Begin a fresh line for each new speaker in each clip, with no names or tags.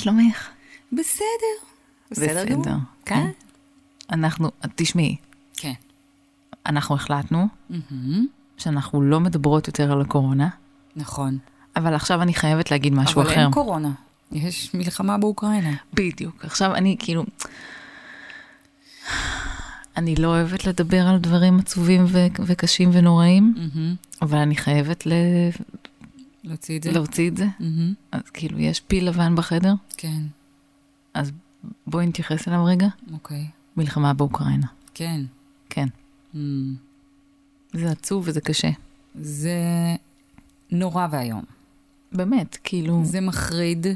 שלומך?
בסדר. בסדר גמור. כן?
כן. אנחנו, תשמעי,
כן.
אנחנו החלטנו שאנחנו לא מדברות יותר על הקורונה,
נכון.
אבל עכשיו אני חייבת להגיד משהו
אבל
אחר.
אין קורונה. יש מלחמה באוקראינה.
בדיוק. עכשיו אני כאילו... אני לא אוהבת לדבר על דברים עצובים ו- וקשים ונוראים, אבל אני חייבת ל-
להוציא את זה?
להוציא את זה.
מהמם.
אז כאילו, יש פיל לבן בחדר,
כן.
אז בואי נתייחס אליו רגע.
אוקיי.
מלחמה באוקראינה.
כן.
כן.
Mm.
זה עצוב וזה קשה.
זה נורא ואיום.
באמת, כאילו...
זה מחריד.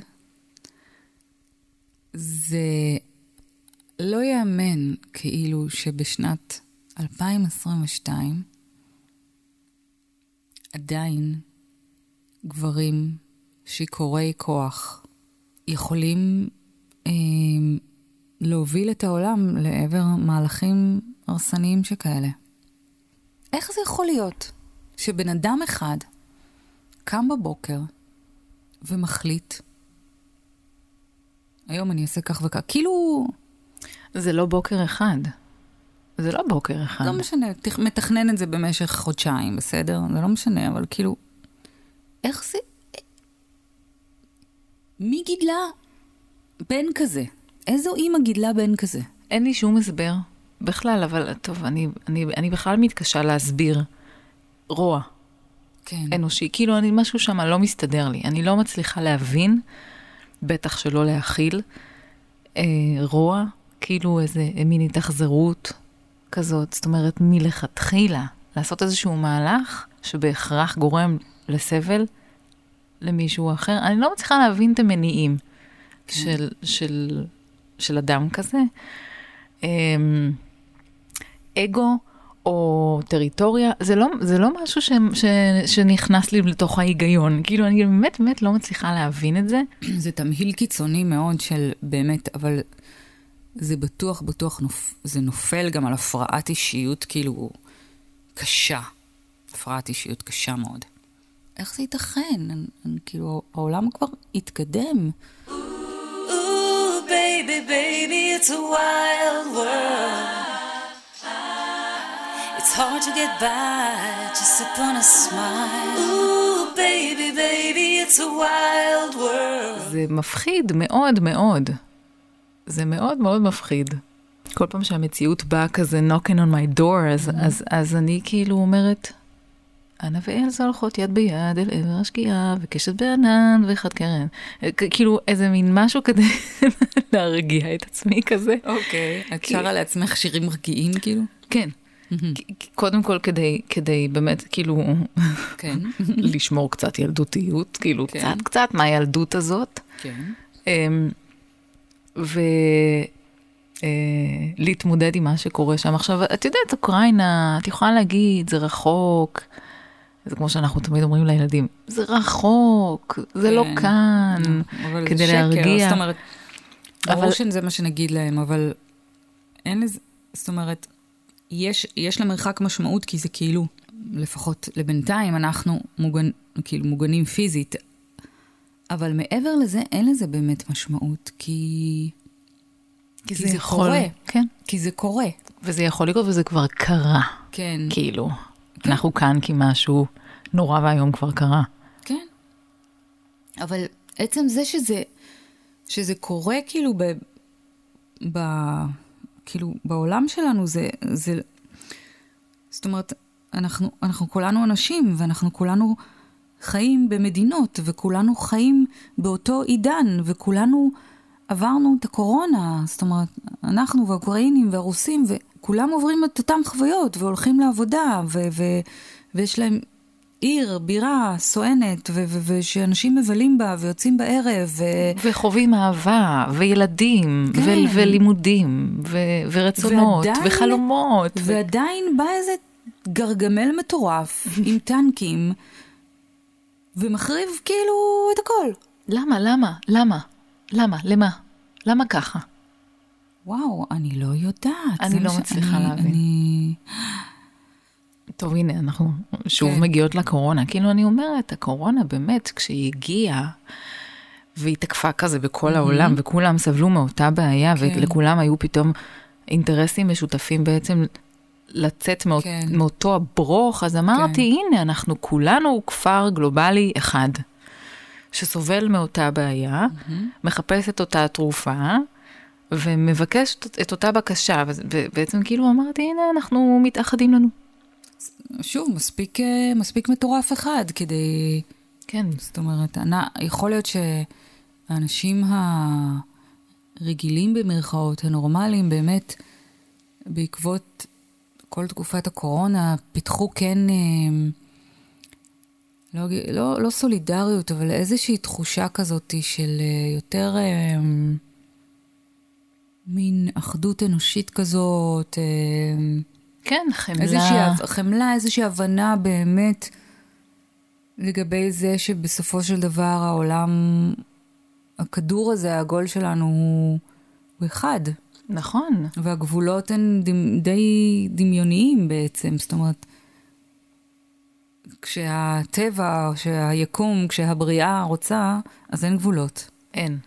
זה לא ייאמן כאילו שבשנת 2022 עדיין גברים שיכורי כוח יכולים אה, להוביל את העולם לעבר מהלכים הרסניים שכאלה. איך זה יכול להיות שבן אדם אחד קם בבוקר ומחליט, היום אני אעשה כך וכך, כאילו,
זה לא בוקר אחד. זה לא בוקר אחד.
לא משנה, תכ- מתכנן את זה במשך חודשיים, בסדר? זה לא משנה, אבל כאילו, איך זה... מי גידלה בן כזה? איזו אימא גידלה בן כזה?
אין לי שום הסבר בכלל, אבל טוב, אני, אני, אני בכלל מתקשה להסביר רוע
כן.
אנושי. כאילו, אני, משהו שם לא מסתדר לי. אני לא מצליחה להבין, בטח שלא להכיל, אה, רוע, כאילו איזה מין התאכזרות כזאת. זאת אומרת, מלכתחילה, לעשות איזשהו מהלך שבהכרח גורם לסבל למישהו אחר. אני לא מצליחה להבין את המניעים של, של, של אדם כזה. אמ, אגו או טריטוריה, זה לא, זה לא משהו ש, ש, שנכנס לי לתוך ההיגיון. כאילו, אני באמת באמת לא מצליחה להבין את זה.
זה תמהיל קיצוני מאוד של באמת, אבל זה בטוח, בטוח, נופ... זה נופל גם על הפרעת אישיות כאילו קשה. הפרעת אישיות קשה מאוד. איך זה ייתכן? אני, אני, כאילו, העולם כבר התקדם.
Ooh, baby, baby, it's a wild world. It's hard to get by just upon a smile. Ooh, baby, baby, it's a wild world.
זה מפחיד מאוד מאוד. זה מאוד מאוד מפחיד. כל פעם שהמציאות באה כזה knocking on my door, אז,
Mm-hmm.
אז, אז אני כאילו אומרת, אנה ואלזה הולכות יד ביד אל עבר השקיעה, וקשת בענן ואחד קרן. כאילו איזה מין משהו כדי להרגיע את עצמי כזה.
אוקיי. את שרה לעצמך שירים מרגיעים כאילו?
כן. קודם כל כדי, כדי באמת כאילו
כן.
לשמור קצת ילדותיות, כאילו
כן.
קצת קצת מהילדות הזאת.
כן.
אמ, ולהתמודד עם מה שקורה שם. עכשיו, את יודעת, אוקראינה, את יכולה להגיד, זה רחוק. זה כמו שאנחנו תמיד אומרים לילדים, זה רחוק, זה לא
כן.
כאן,
אבל זה
כדי
שקר,
להרגיע.
זאת אומרת, ברור
אבל-
שזה מה שנגיד להם, אבל אין לזה, זאת אומרת, יש, יש למרחק משמעות כי זה כאילו, לפחות לבינתיים אנחנו מוגן, כאילו מוגנים פיזית, אבל מעבר לזה אין לזה באמת משמעות, כי, כי זה קורה.
כן,
כי זה קורה.
וזה יכול לקרות וזה כבר קרה,
כן,
כאילו. אנחנו כאן כי משהו נורא ואיום כבר קרה.
כן. אבל עצם זה שזה, שזה קורה כאילו ב, ב, כאילו בעולם שלנו זה, זה, זאת אומרת, אנחנו, אנחנו כולנו אנשים ואנחנו כולנו חיים במדינות וכולנו חיים באותו עידן וכולנו עברנו את הקורונה, זאת אומרת, אנחנו והאוקראינים והרוסים וכולם עוברים את אותן חוויות והולכים לעבודה ו- ו- ויש להם עיר, בירה, סואנת, ושאנשים מבלים בה ויוצאים בערב, ו-
וחווים אהבה, וילדים,
כן.
ו- ולימודים, ו- ורצונות,
ועדיין-
וחלומות. ו-
ועדיין בא איזה גרגמל מטורף עם טנקים, ומחריב כאילו את הכל.
למה, למה, למה, למה, למה, למה ככה?
וואו, אני לא יודעת.
אני לא מצליחה
אני-
להבין.
אני...
טוב, הנה, אנחנו שוב
כן.
מגיעות לקורונה. כאילו, אני אומרת, הקורונה באמת, כשהיא הגיעה, והיא תקפה כזה בכל העולם, וכולם סבלו מאותה בעיה,
כן.
ולכולם היו פתאום אינטרסים משותפים בעצם לצאת מאות,
כן.
מאותו הברוך, אז אמרתי, הנה, אנחנו כולנו כפר גלובלי אחד, שסובל מאותה בעיה, מחפש את אותה תרופה, ומבקש את- אותה בקשה, ובעצם כאילו אמרתי, הנה, אנחנו מתאחדים לנו.
שוב, מספיק, אה, מספיק מטורף אחד כדי...
כן,
זאת אומרת, אני, יכול להיות שהאנשים הרגילים במרכאות, הנורמליים, באמת, בעקבות כל תקופת הקורונה, פיתחו כן, אה, לא, לא, לא סולידריות, אבל איזושהי תחושה כזאת של אה, יותר מין אחדות אנושית כזאת, אה,
כן, חמלה.
איזושהי חמלה, איזושהי הבנה באמת לגבי זה שבסופו של דבר העולם, הכדור הזה, העגול שלנו, הוא, הוא אחד,
נכון.
והגבולות הן די דמיוניים בעצם, זאת אומרת, כשהטבע, כשהיקום, כשהבריאה רוצה, אז אין גבולות.
אין.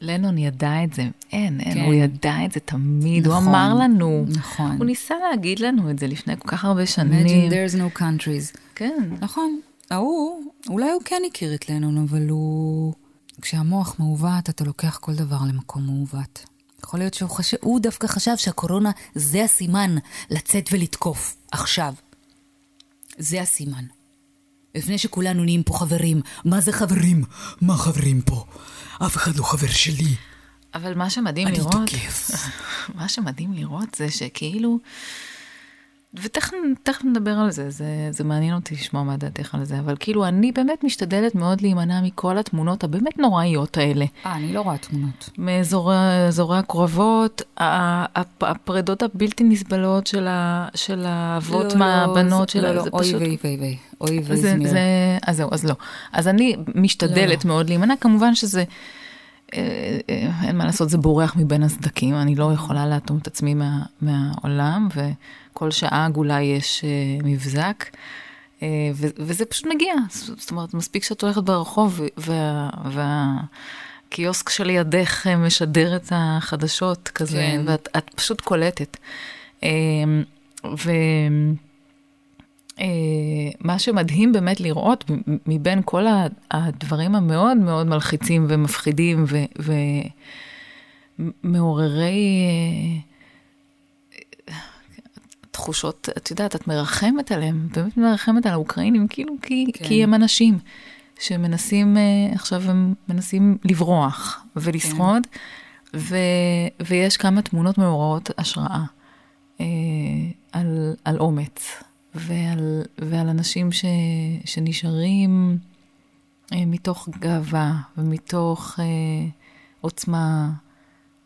לנון ידע את זה, אין, אין,
כן.
הוא ידע את זה תמיד, הוא
נכון,
אמר לנו.
נכון.
הוא ניסה להגיד לנו את זה לפני כל כך הרבה שנים.
Imagine there's no countries.
כן,
נכון. ההוא, אולי הוא כן הכיר את לנון, אבל הוא... כשהמוח מעוות, אתה לוקח כל דבר למקום מעוות. יכול להיות שהוא חשב, הוא דווקא חשב שהקורונה זה הסימן לצאת ולתקוף, עכשיו. זה הסימן. לפני שכולנו נהיים פה חברים. מה זה חברים? מה חברים פה? אף אחד לא חבר שלי.
אבל מה שמדהים
אני
לראות,
תוקף.
מה שמדהים לראות זה שכאילו, ותכף תכף נדבר על זה, זה, זה מעניין אותי לשמוע מה דעתך על זה, אבל כאילו אני באמת משתדלת מאוד להימנע מכל התמונות הבאמת נוראיות האלה.
אה, אני לא רואה תמונות.
מאזורי הקרבות, הפרדות הבלתי נסבלות של, ה, של האבות מהבנות
לא,
שלה,
לא,
זה
אוי
פשוט...
ויי ויי ויי. אוי ויי
זה, אז זהו, אז לא. אז אני משתדלת
לא,
מאוד להימנע, כמובן שזה, אין מה לעשות, זה בורח מבין הסדקים, אני לא יכולה לאטום את עצמי מה, מהעולם, וכל שעה עגולה יש אה, מבזק, אה, ו, וזה פשוט מגיע, זאת אומרת, מספיק שאת הולכת ברחוב, וה... וה קיוסק שלידך אה, משדר את החדשות כזה,
כן.
ואת את פשוט קולטת. אה, ו... אה, מה שמדהים באמת לראות מבין כל הדברים המאוד מאוד מלחיצים ומפחידים ומעוררי אה, תחושות, את יודעת, את מרחמת עליהם, באמת מרחמת על האוקראינים, כאילו כי,
כן.
כי הם אנשים שמנסים, אה, עכשיו הם מנסים לברוח ולשרוד, ו, ויש כמה תמונות מעוררות השראה אה, על, על אומץ. ועל, ועל אנשים ש, שנשארים אה, מתוך גאווה ומתוך אה, עוצמה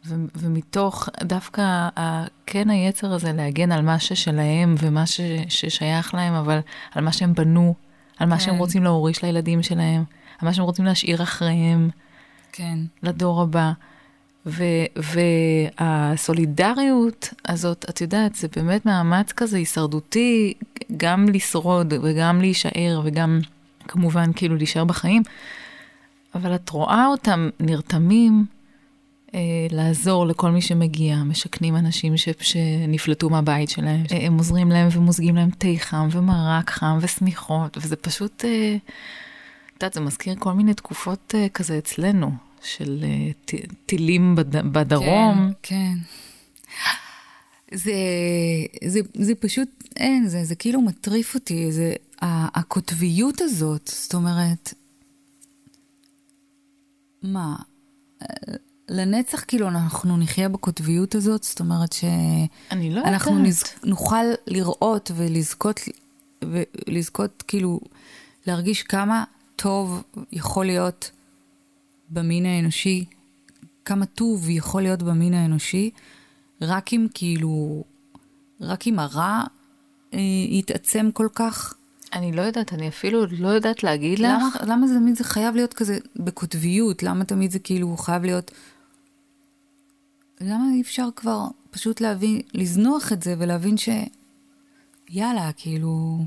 ו, ומתוך דווקא ה, כן היצר הזה להגן על מה ששלהם ומה ש, ששייך להם, אבל על מה שהם בנו, על מה
כן.
שהם רוצים להוריש לילדים שלהם, על מה שהם רוצים להשאיר אחריהם.
כן.
לדור הבא. ו- והסולידריות הזאת, את יודעת, זה באמת מאמץ כזה הישרדותי, גם לשרוד וגם להישאר וגם כמובן כאילו להישאר בחיים, אבל את רואה אותם נרתמים אה, לעזור לכל מי שמגיע, משכנים אנשים ש- שנפלטו מהבית שלהם, אה, הם עוזרים להם ומוזגים להם תה חם ומרק חם ושמיכות, וזה פשוט, אה, את יודעת, זה מזכיר כל מיני תקופות אה, כזה אצלנו, של אה, טילים בד... בדרום.
כן, כן. זה, זה, זה פשוט, אין, זה, זה כאילו מטריף אותי, זה, הקוטביות הזאת, זאת אומרת, מה, לנצח כאילו אנחנו נחיה בקוטביות הזאת, זאת אומרת ש...
אני לא
אנחנו
יודעת.
נז... נוכל לראות ולזכות, ולזכות כאילו, להרגיש כמה טוב יכול להיות במין האנושי, כמה טוב יכול להיות במין האנושי, רק אם כאילו, רק אם הרע אה, יתעצם כל כך.
אני לא יודעת, אני אפילו לא יודעת להגיד לך.
למה, למה זה תמיד זה חייב להיות כזה בקוטביות? למה תמיד זה כאילו חייב להיות... למה אי אפשר כבר פשוט להבין, לזנוח את זה ולהבין ש... יאללה, כאילו...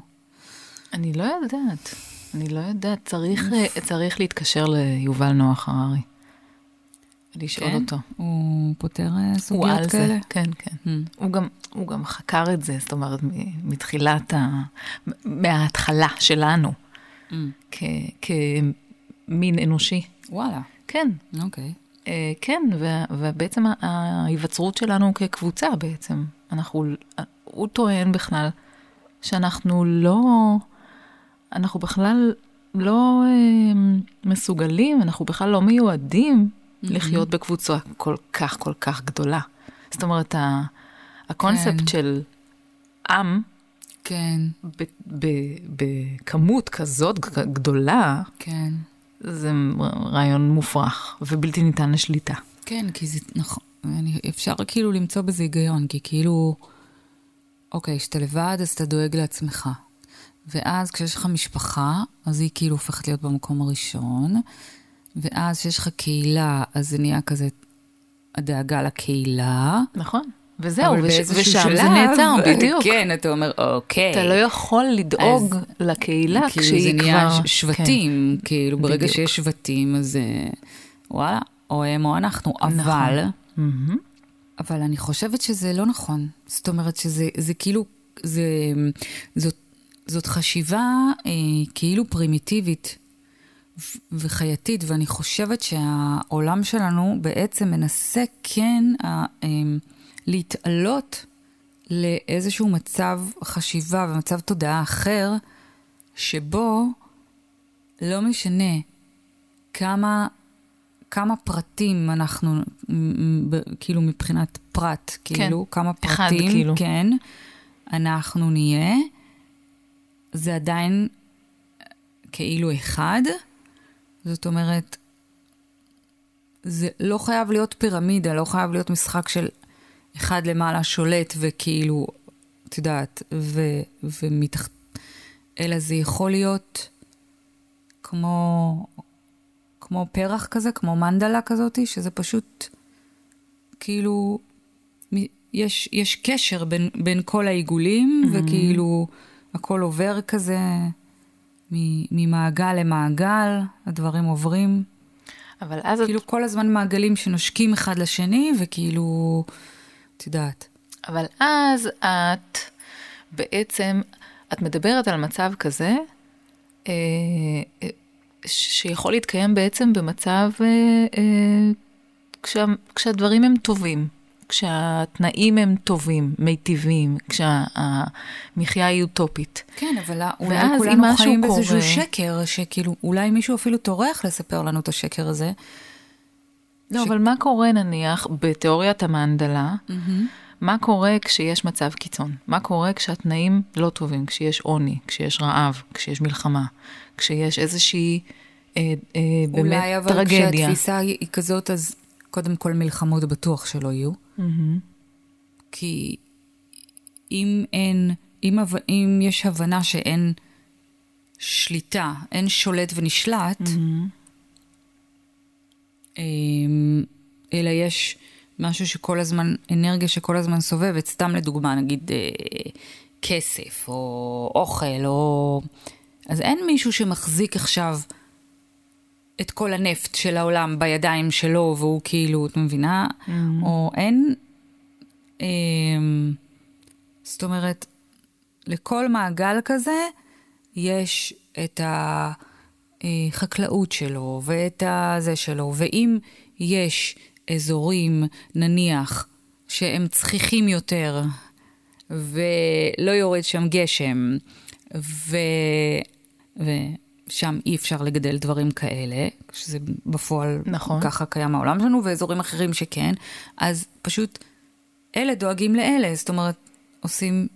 אני לא יודעת. אני לא יודעת, צריך, אה, צריך להתקשר ליובל נוח הררי. ולשאול
כן?
אותו.
הוא פותר אה,
הוא
סוגיות כאלה?
זה, כן, כן.
Mm.
הוא גם, הוא גם חקר את זה, זאת אומרת, מתחילת ה... מההתחלה שלנו,
Mm.
כ, כמין אנושי.
וואלה,
כן,
אוקיי.
אה, כן, ו- ובעצם ההיווצרות שלנו כקבוצה בעצם, אנחנו, הוא טוען בכלל שאנחנו לא, אנחנו בכלל לא אה, מסוגלים, אנחנו בכלל לא מיועדים לחיות בקבוצה כל כך כל כך גדולה. זאת אומרת, הקונספט
כן.
של עם
כן,
בכמות כזאת גדולה,
כן.
זה רעיון מופרך ובלתי ניתן לשליטה.
כן, כי זה נכון, אני, אפשר כאילו למצוא בזה היגיון, כי כאילו, אוקיי, כשאתה לבד אז אתה דואג לעצמך. ואז כשיש לך משפחה, אז היא כאילו הופכת להיות במקום הראשון, ואז כשיש לך קהילה, אז זה נהיה כזה הדאגה לקהילה.
נכון. וזהו,
אבל
וש,
באיזשהו
ושם
שלב,
זה נעצר, בדיוק.
כן, אתה אומר, אוקיי.
אתה לא יכול לדאוג
אז-
לקהילה
כאילו
כשהיא
זה
כבר...
נהיה ש- שבטים, כאילו ברגע
בדיוק.
שיש שבטים, אז אה, וואלה, או הם או אנחנו,
נכון.
אבל...
כן.
אבל אני חושבת שזה לא נכון. זאת אומרת שזה זה כאילו, זה, זאת, זאת חשיבה אה, כאילו פרימיטיבית וחייתית, ואני חושבת שהעולם שלנו בעצם מנסה כן אה, אה, להתעלות לאיזשהו מצב חשיבה ומצב תודעה אחר, שבו לא משנה כמה, כמה פרטים אנחנו, כאילו מבחינת פרט, כאילו, כמה
אחד,
פרטים,
כאילו.
כן, אנחנו נהיה, זה עדיין כאילו אחד, זאת אומרת, זה לא חייב להיות פירמידה, לא חייב להיות משחק של אחד למעלה שולט וכאילו, את יודעת, ו, ומתחת... אלא זה יכול להיות כמו, כמו פרח כזה, כמו מנדלה כזאתי, שזה פשוט כאילו, יש, יש קשר בין, בין כל העיגולים, mm-hmm. וכאילו הכל עובר כזה ממעגל למעגל, הדברים עוברים.
אבל אז את
כאילו כל הזמן מעגלים שנושקים אחד לשני, וכאילו, את יודעת.
אבל אז את בעצם, את מדברת על מצב כזה, אה, שיכול להתקיים בעצם במצב אה, אה, כשה, כשהדברים הם טובים, כשהתנאים הם טובים, מיטיבים, כשהמחיה היא אוטופית.
כן, אבל אולי כולנו חיים באיזשהו שקר, שכאילו, אולי מישהו אפילו טורח לספר לנו את השקר הזה.
לא,
ש-
אבל מה קורה נניח בתיאוריית המנדלה? מה קורה כשיש מצב קיצון? מה קורה כשהתנאים לא טובים, כשיש עוני, כשיש רעב, כשיש מלחמה, כשיש איזושהי אה, אה, באמת
אולי אבל
טרגדיה?
כשהתפיסה היא כזאת, אז קודם כל מלחמות בטוח שלא יהיו.
מהמם.
כי אם אין, אם, אם יש הבנה שאין שליטה, אין שולט ונשלט, אמ, אלא יש משהו שכל הזמן, אנרגיה שכל הזמן סובבת, סתם לדוגמה, נגיד אה, כסף, או אוכל, או... אז אין מישהו שמחזיק עכשיו את כל הנפט של העולם בידיים שלו, והוא כאילו, את מבינה? או אין... אמ, זאת אומרת, לכל מעגל כזה יש את החקלאות שלו ואת הזה שלו, ואם יש אזורים, נניח, שהם צחיחים יותר, ולא יורד שם גשם, ו... ושם אי אפשר לגדל דברים כאלה, שזה בפועל
נכון.
ככה קיים העולם שלנו, ואזורים אחרים שכן, אז פשוט אלה דואגים לאלה, זאת אומרת, עושים,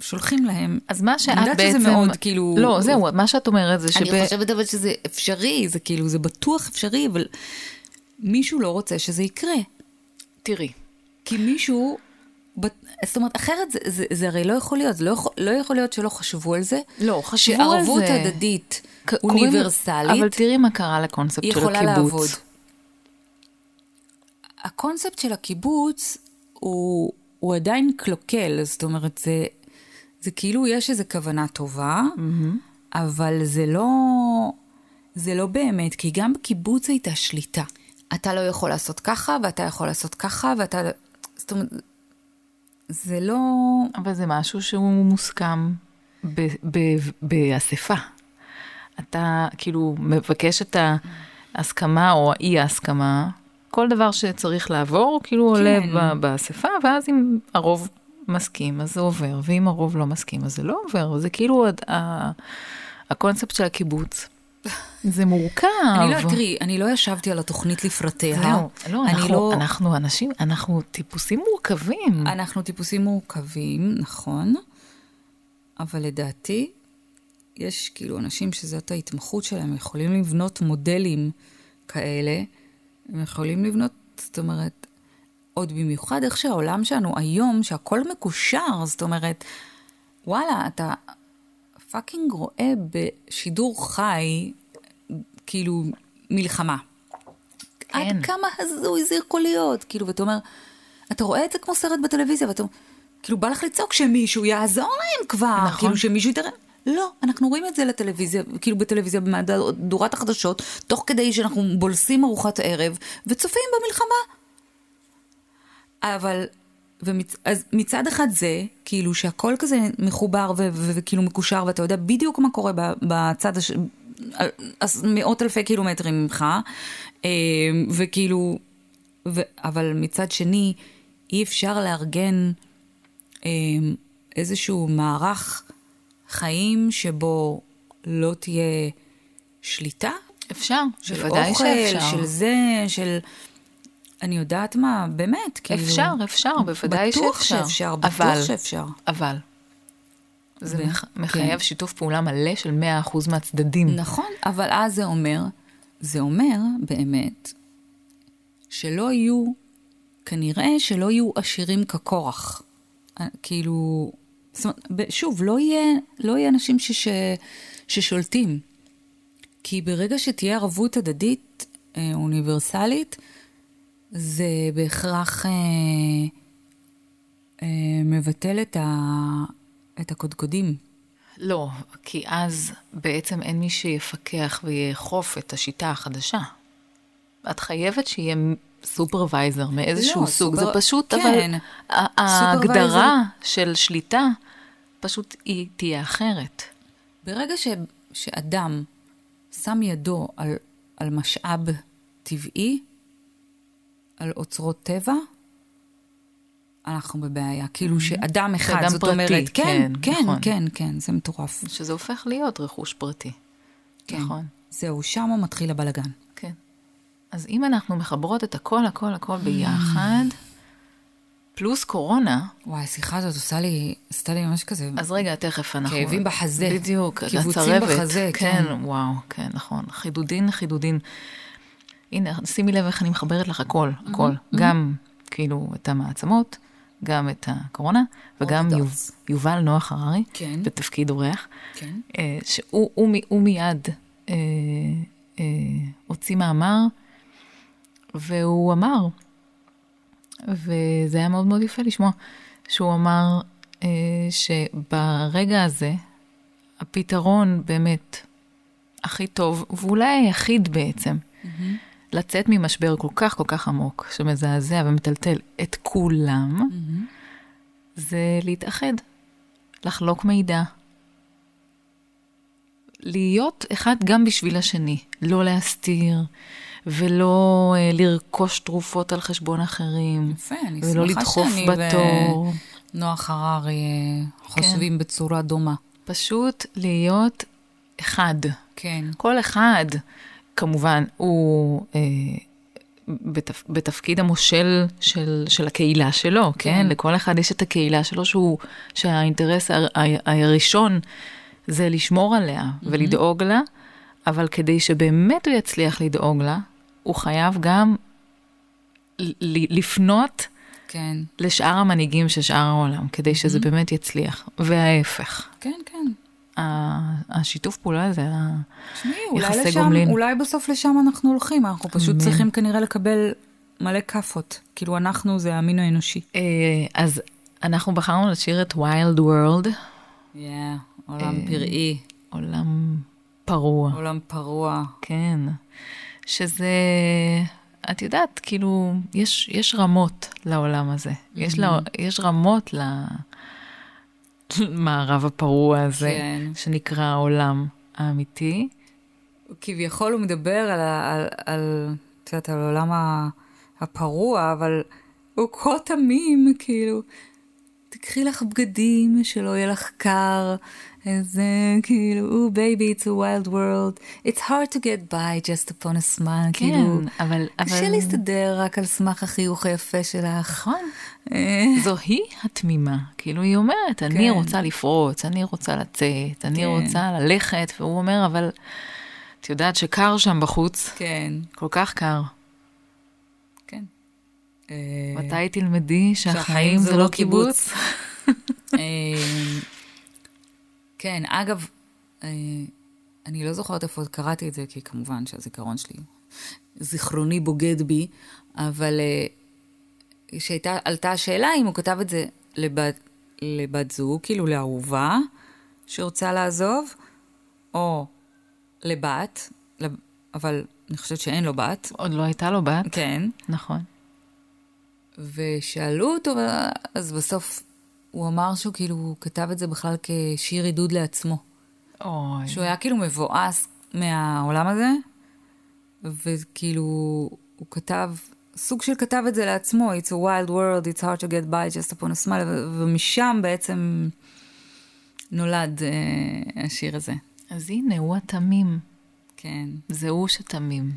שולחים להם.
אז מה שאת
אני יודעת
בעצם...
שזה מאוד, כאילו-
לא, זהו, מה שאת אומרת זה
אני
שב...
חושבת אבל שזה אפשרי, זה כאילו, זה בטוח אפשרי, אבל מישהו לא רוצה שזה יקרה.
תראי,
כי מישהו, זאת אומרת, אחרת זה, זה, זה הרי לא יכול להיות, זה לא יכול, לא יכול להיות שלא חשבו על זה.
לא, חשבו על
שערבות
זה.
הדדית
ק- קוראים-
אוניברסלית,
אבל תראי מה קרה לקונספט של
יכולה
הקיבוץ.
לעבוד. הקונספט של הקיבוץ הוא, הוא עדיין קלוקל, זאת אומרת, זה, זה כאילו יש איזו כוונה טובה, אבל זה לא, זה לא באמת, כי גם בקיבוץ הייתה שליטה. אתה לא יכול לעשות ככה, ואתה יכול לעשות ככה, ואתה... זאת אומרת, זה לא...
אבל זה משהו שהוא מוסכם באספה. אתה כאילו מבקש את ההסכמה או האי ההסכמה, כל דבר שצריך לעבור, כאילו עולה
כן.
ב- באספה, ואז אם הרוב מסכים, אז זה עובר, ואם הרוב לא מסכים, אז זה לא עובר. זה כאילו ה- הקונספט של הקיבוץ. זה מורכב.
אני לא, תראי, אני לא ישבתי על התוכנית לפרטיה.
זהו, לא, אנחנו,
לא...
אנחנו אנשים, אנחנו טיפוסים מורכבים.
אנחנו טיפוסים מורכבים, נכון, אבל לדעתי, יש כאילו אנשים שזאת ההתמחות שלהם, הם יכולים לבנות מודלים כאלה, הם יכולים לבנות, זאת אומרת, עוד במיוחד איך שהעולם שלנו היום, שהכל מקושר, זאת אומרת, וואלה, אתה פאקינג רואה בשידור חי, כאילו, מלחמה.
כן.
עד כמה הזוי זה יכול להיות? כאילו, ואתה אומר, אתה רואה את זה כמו סרט בטלוויזיה, ואתה כאילו, בא לך לצעוק שמישהו יעזור להם כבר,
נכון.
כאילו שמישהו יתראה. לא, אנחנו רואים את זה לטלוויזיה, כאילו בטלוויזיה, במהדורת החדשות, תוך כדי שאנחנו בולסים ארוחת ערב, וצופים במלחמה. אבל, ומצ, אז מצד אחד זה, כאילו שהכל כזה מחובר ו- ו- וכאילו מקושר, ואתה יודע בדיוק מה קורה בצד הש... מאות אלפי קילומטרים ממך, אה, וכאילו, ו... אבל מצד שני, אי אפשר לארגן אה, איזשהו מערך חיים שבו לא תהיה שליטה,
אפשר,
של
בוודאי
אוכל,
שאפשר.
של זה, של... אני יודעת מה, באמת, כאילו...
אפשר, אפשר, בוודאי
בטוח
שאפשר.
שאפשר, בטוח
אבל-
שאפשר.
אבל, זה
ו-
מח-
כן.
מחייב שיתוף פעולה מלא של 100% מהצדדים.
נכון, אבל אז זה אומר, זה אומר באמת, שלא יהיו, כנראה שלא יהיו עשירים כקורח. אה, כאילו, זאת אומרת, שוב, לא יהיה, לא יהיה אנשים שש, ששולטים. כי ברגע שתהיה ערבות הדדית אה, אוניברסלית, זה בהכרח אה, אה, מבטל את, ה, את הקודקודים.
לא, כי אז בעצם אין מי שיפקח ויאכוף את השיטה החדשה. את חייבת שיהיה סופרוויזר מאיזשהו
לא,
סוג,
סופר-
זה פשוט,
כן.
אבל ההגדרה של שליטה פשוט היא תהיה אחרת.
ברגע ש, שאדם שם ידו על, על משאב טבעי, על אוצרות טבע, אנחנו בבעיה. כאילו שאדם אחד, זאת
פרטי,
אומרת, כן,
כן,
כן,
נכון.
כן, כן, זה מטורף.
שזה הופך להיות רכוש פרטי.
כן.
נכון.
זהו, שם מתחיל הבלגן.
כן. אז אם אנחנו מחברות את הכל, הכל, הכל ביחד, פלוס קורונה,
וואי, השיחה הזאת עושה לי, עשתה לי ממש כזה.
אז רגע, תכף אנחנו...
כאבים בחזה.
בדיוק,
קיבוצים. בחזה,
כן,
כן.
וואו, כן, נכון. חידודין, חידודין. הנה, שימי לב איך אני מחברת לך הכל, הכל. גם, כאילו, את המעצמות, גם את הקורונה, וגם יוב. יובל נוח הררי,
כן.
בתפקיד אורח.
כן.
אה, שהוא הוא, הוא מיד אה, אה, הוציא מאמר, והוא אמר, וזה היה מאוד מאוד יפה לשמוע, שהוא אמר אה, שברגע הזה, הפתרון באמת הכי טוב, ואולי היחיד בעצם, לצאת ממשבר כל כך כל כך עמוק, שמזעזע ומטלטל את כולם, זה להתאחד, לחלוק מידע, להיות אחד גם בשביל השני, לא להסתיר ולא אה, לרכוש תרופות על חשבון אחרים,
יפה, אני
ולא לדחוף
שאני
בתור.
ונוח הררי אה, חושבים בצורה דומה.
פשוט להיות אחד.
כן.
כל אחד, כמובן, הוא אה, בתפ, בתפקיד המושל של, של הקהילה שלו, כן.
כן.
לכל אחד יש את הקהילה שלו, שהוא, שהאינטרס ה, ה, הראשון זה לשמור עליה mm-hmm. ולדאוג לה, אבל כדי שבאמת הוא יצליח לדאוג לה, הוא חייב גם ל- לפנות
כן.
לשאר המנהיגים של שאר העולם, כדי שזה באמת יצליח, וההפך.
כן, כן.
השיתוף פעולה הזה, ה-
תשמעי, אולי
יחסי
לשם,
גומלין.
אולי בסוף לשם אנחנו הולכים, אנחנו פשוט. צריכים כנראה לקבל מלא כאפות. כאילו, אנחנו זה המין האנושי.
אה, אז אנחנו בחרנו לשיר את Wild World,
כן, עולם פראי.
עולם פרוע.
עולם פרוע.
כן. שזה, את יודעת, כאילו, יש, יש רמות לעולם הזה. יש, לה, יש רמות למערב הפרוע הזה,
כן.
שנקרא העולם האמיתי.
כביכול הוא מדבר על, על, על, את יודעת, על העולם הפרוע, אבל הוא כה תמים, כאילו, תקחי לך בגדים, שלא יהיה לך קר, איזה, כאילו, baby, it's a wild world, it's hard to get by just upon a smile, כאילו,
כן, אבל...
קשה
אבל...
להסתדר רק על סמך החיוך היפה שלך.
נכון.
אה,
זו היא התמימה. כאילו, היא אומרת, אני
כן.
רוצה לפרוץ, אני רוצה לצאת, אני
כן.
רוצה ללכת, והוא אומר, אבל את יודעת שקר שם בחוץ,
כן,
כל כך קר.
כן. אה,
מתי תלמדי
שהחיים זה לא
לא קיבוץ?
כן, אגב, אה, אני לא זוכרת איפה קראתי את זה, כי כמובן שהזיכרון שלי, זיכרוני בוגד בי, אבל אה, כשעלתה השאלה אם הוא כתב את זה לבת, לבת זוג, כאילו לאהובה, שרוצה לעזוב, או לבת, לב- אבל אני חושבת שאין לו בת,
עוד לא הייתה לו בת,
כן.
נכון.
ושאלו אותו, אז בסוף הוא אמר שהוא כאילו כתב את זה בכלל כשיר עידוד לעצמו.
אוי.
שהוא היה כאילו מבואס מהעולם הזה, וכאילו הוא כתב, סוג של כתב את זה לעצמו, It's a wild world, it's hard to get by just upon a smile, ומשם בעצם נולד אה, השיר הזה.
אז הנה, הוא התמים.
כן.
זה הוא שתמים.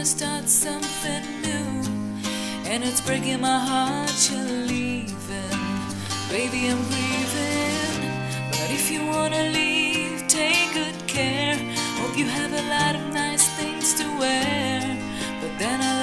You wanna start something new, and it's breaking my heart you're leaving. Baby, I'm grieving, but if you wanna leave, take good care. Hope you have a lot of nice things to wear, but then a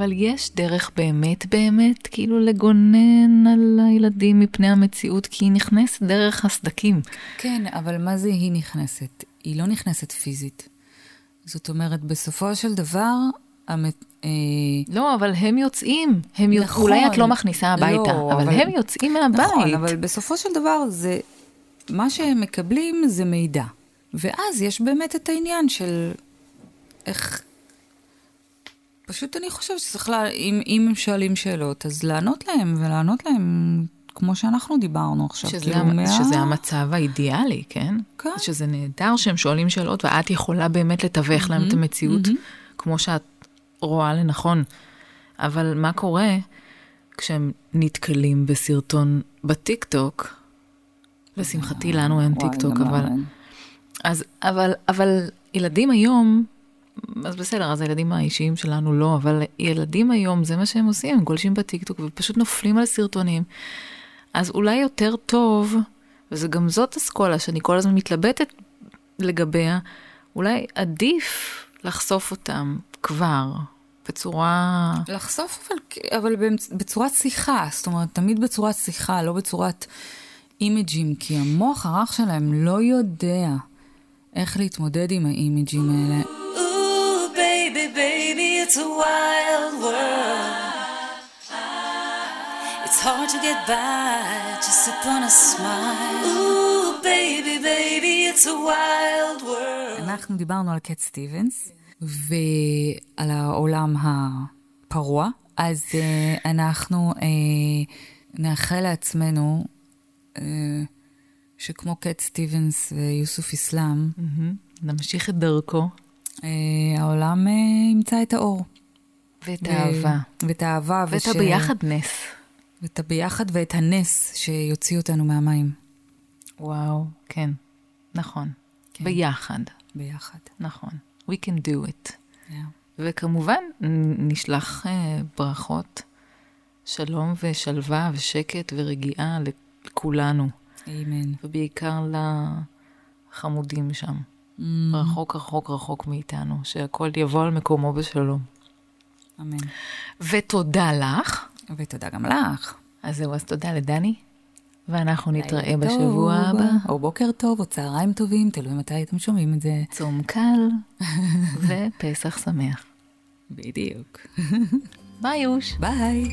אבל יש דרך באמת באמת כאילו לגונן על הילדים מפני המציאות, כי היא נכנסת דרך הסדקים.
כן, אבל מה זה היא נכנסת? היא לא נכנסת פיזית. זאת אומרת, בסופו של דבר, המת... אה,
לא, אבל הם יוצאים. הם.
נכון.
אולי את לא מכניסה הביתה,
לא,
אבל,
אבל-
הם יוצאים מהבית.
נכון, אבל בסופו של דבר זה, מה שהם מקבלים זה מידע. ואז יש באמת את העניין של איך... פשוט אני חושבת שצריך, לה, אם, אם הם שואלים שאלות, אז לענות להם, ולענות להם כמו שאנחנו דיברנו עכשיו.
שזה,
כאילו,
המ...
מה-
שזה המצב האידיאלי, כן?
כן.
שזה נהדר שהם שואלים שאלות, ואת יכולה באמת לתווך להם את המציאות, כמו שאת רואה לנכון. אבל מה קורה כשהם נתקלים בסרטון בטיקטוק? לשמחתי לנו אין טיקטוק, אבל... אז, אבל, אבל ילדים היום, אז בסדר, אז הילדים האישיים שלנו לא, אבל ילדים היום, זה מה שהם עושים, הם גולשים בטיקטוק ופשוט נופלים על סרטונים. אז אולי יותר טוב, וזה גם זאת אסכולה שאני כל הזמן מתלבטת לגביה, אולי עדיף לחשוף אותם כבר, בצורה...
לחשוף, אבל, אבל בצורת שיחה, זאת אומרת, תמיד בצורת שיחה, לא בצורת אימג'ים, כי המוח הרך שלהם לא יודע איך להתמודד עם האימג'ים האלה.
Baby, baby, it's a wild world. It's hard to get by just upon a smile. Ooh, baby, baby, it's a wild world.
אנחנו דיברנו על קט סטיבנס ועל העולם הפרוע, אז uh, אנחנו uh, נאחל לעצמנו uh, שכמו קט סטיבנס ויוסוף אסלאם,
מהמם, נמשיך את דרכו,
העולם uh, ימצא את האור.
ואת האהבה,
ואת האהבה.
ואת הביחדנס.
ואת הביחד ואת הנס שיוציא אותנו מהמים.
וואו, כן, נכון. ביחד,
ביחד.
נכון. We can do it.
Yeah.
וכמובן, נשלח אה, ברכות, שלום ושלווה ושקט ורגיעה לכולנו,
אמן.
ובעיקר לחמודים שם, רחוק רחוק רחוק מאיתנו, שהכל יבוא על מקומו בשלום.
אמן.
ותודה לך.
ותודה גם לך.
אז זהו, אז תודה לדני, ואנחנו נתראה
לילה
בשבוע
טוב,
הבא.
או בוקר טוב, או צהריים טובים, תלוי מתי אתם שומעים את זה.
צום קל ופסח שמח.
בדיוק.
ביי יוש.
ביי.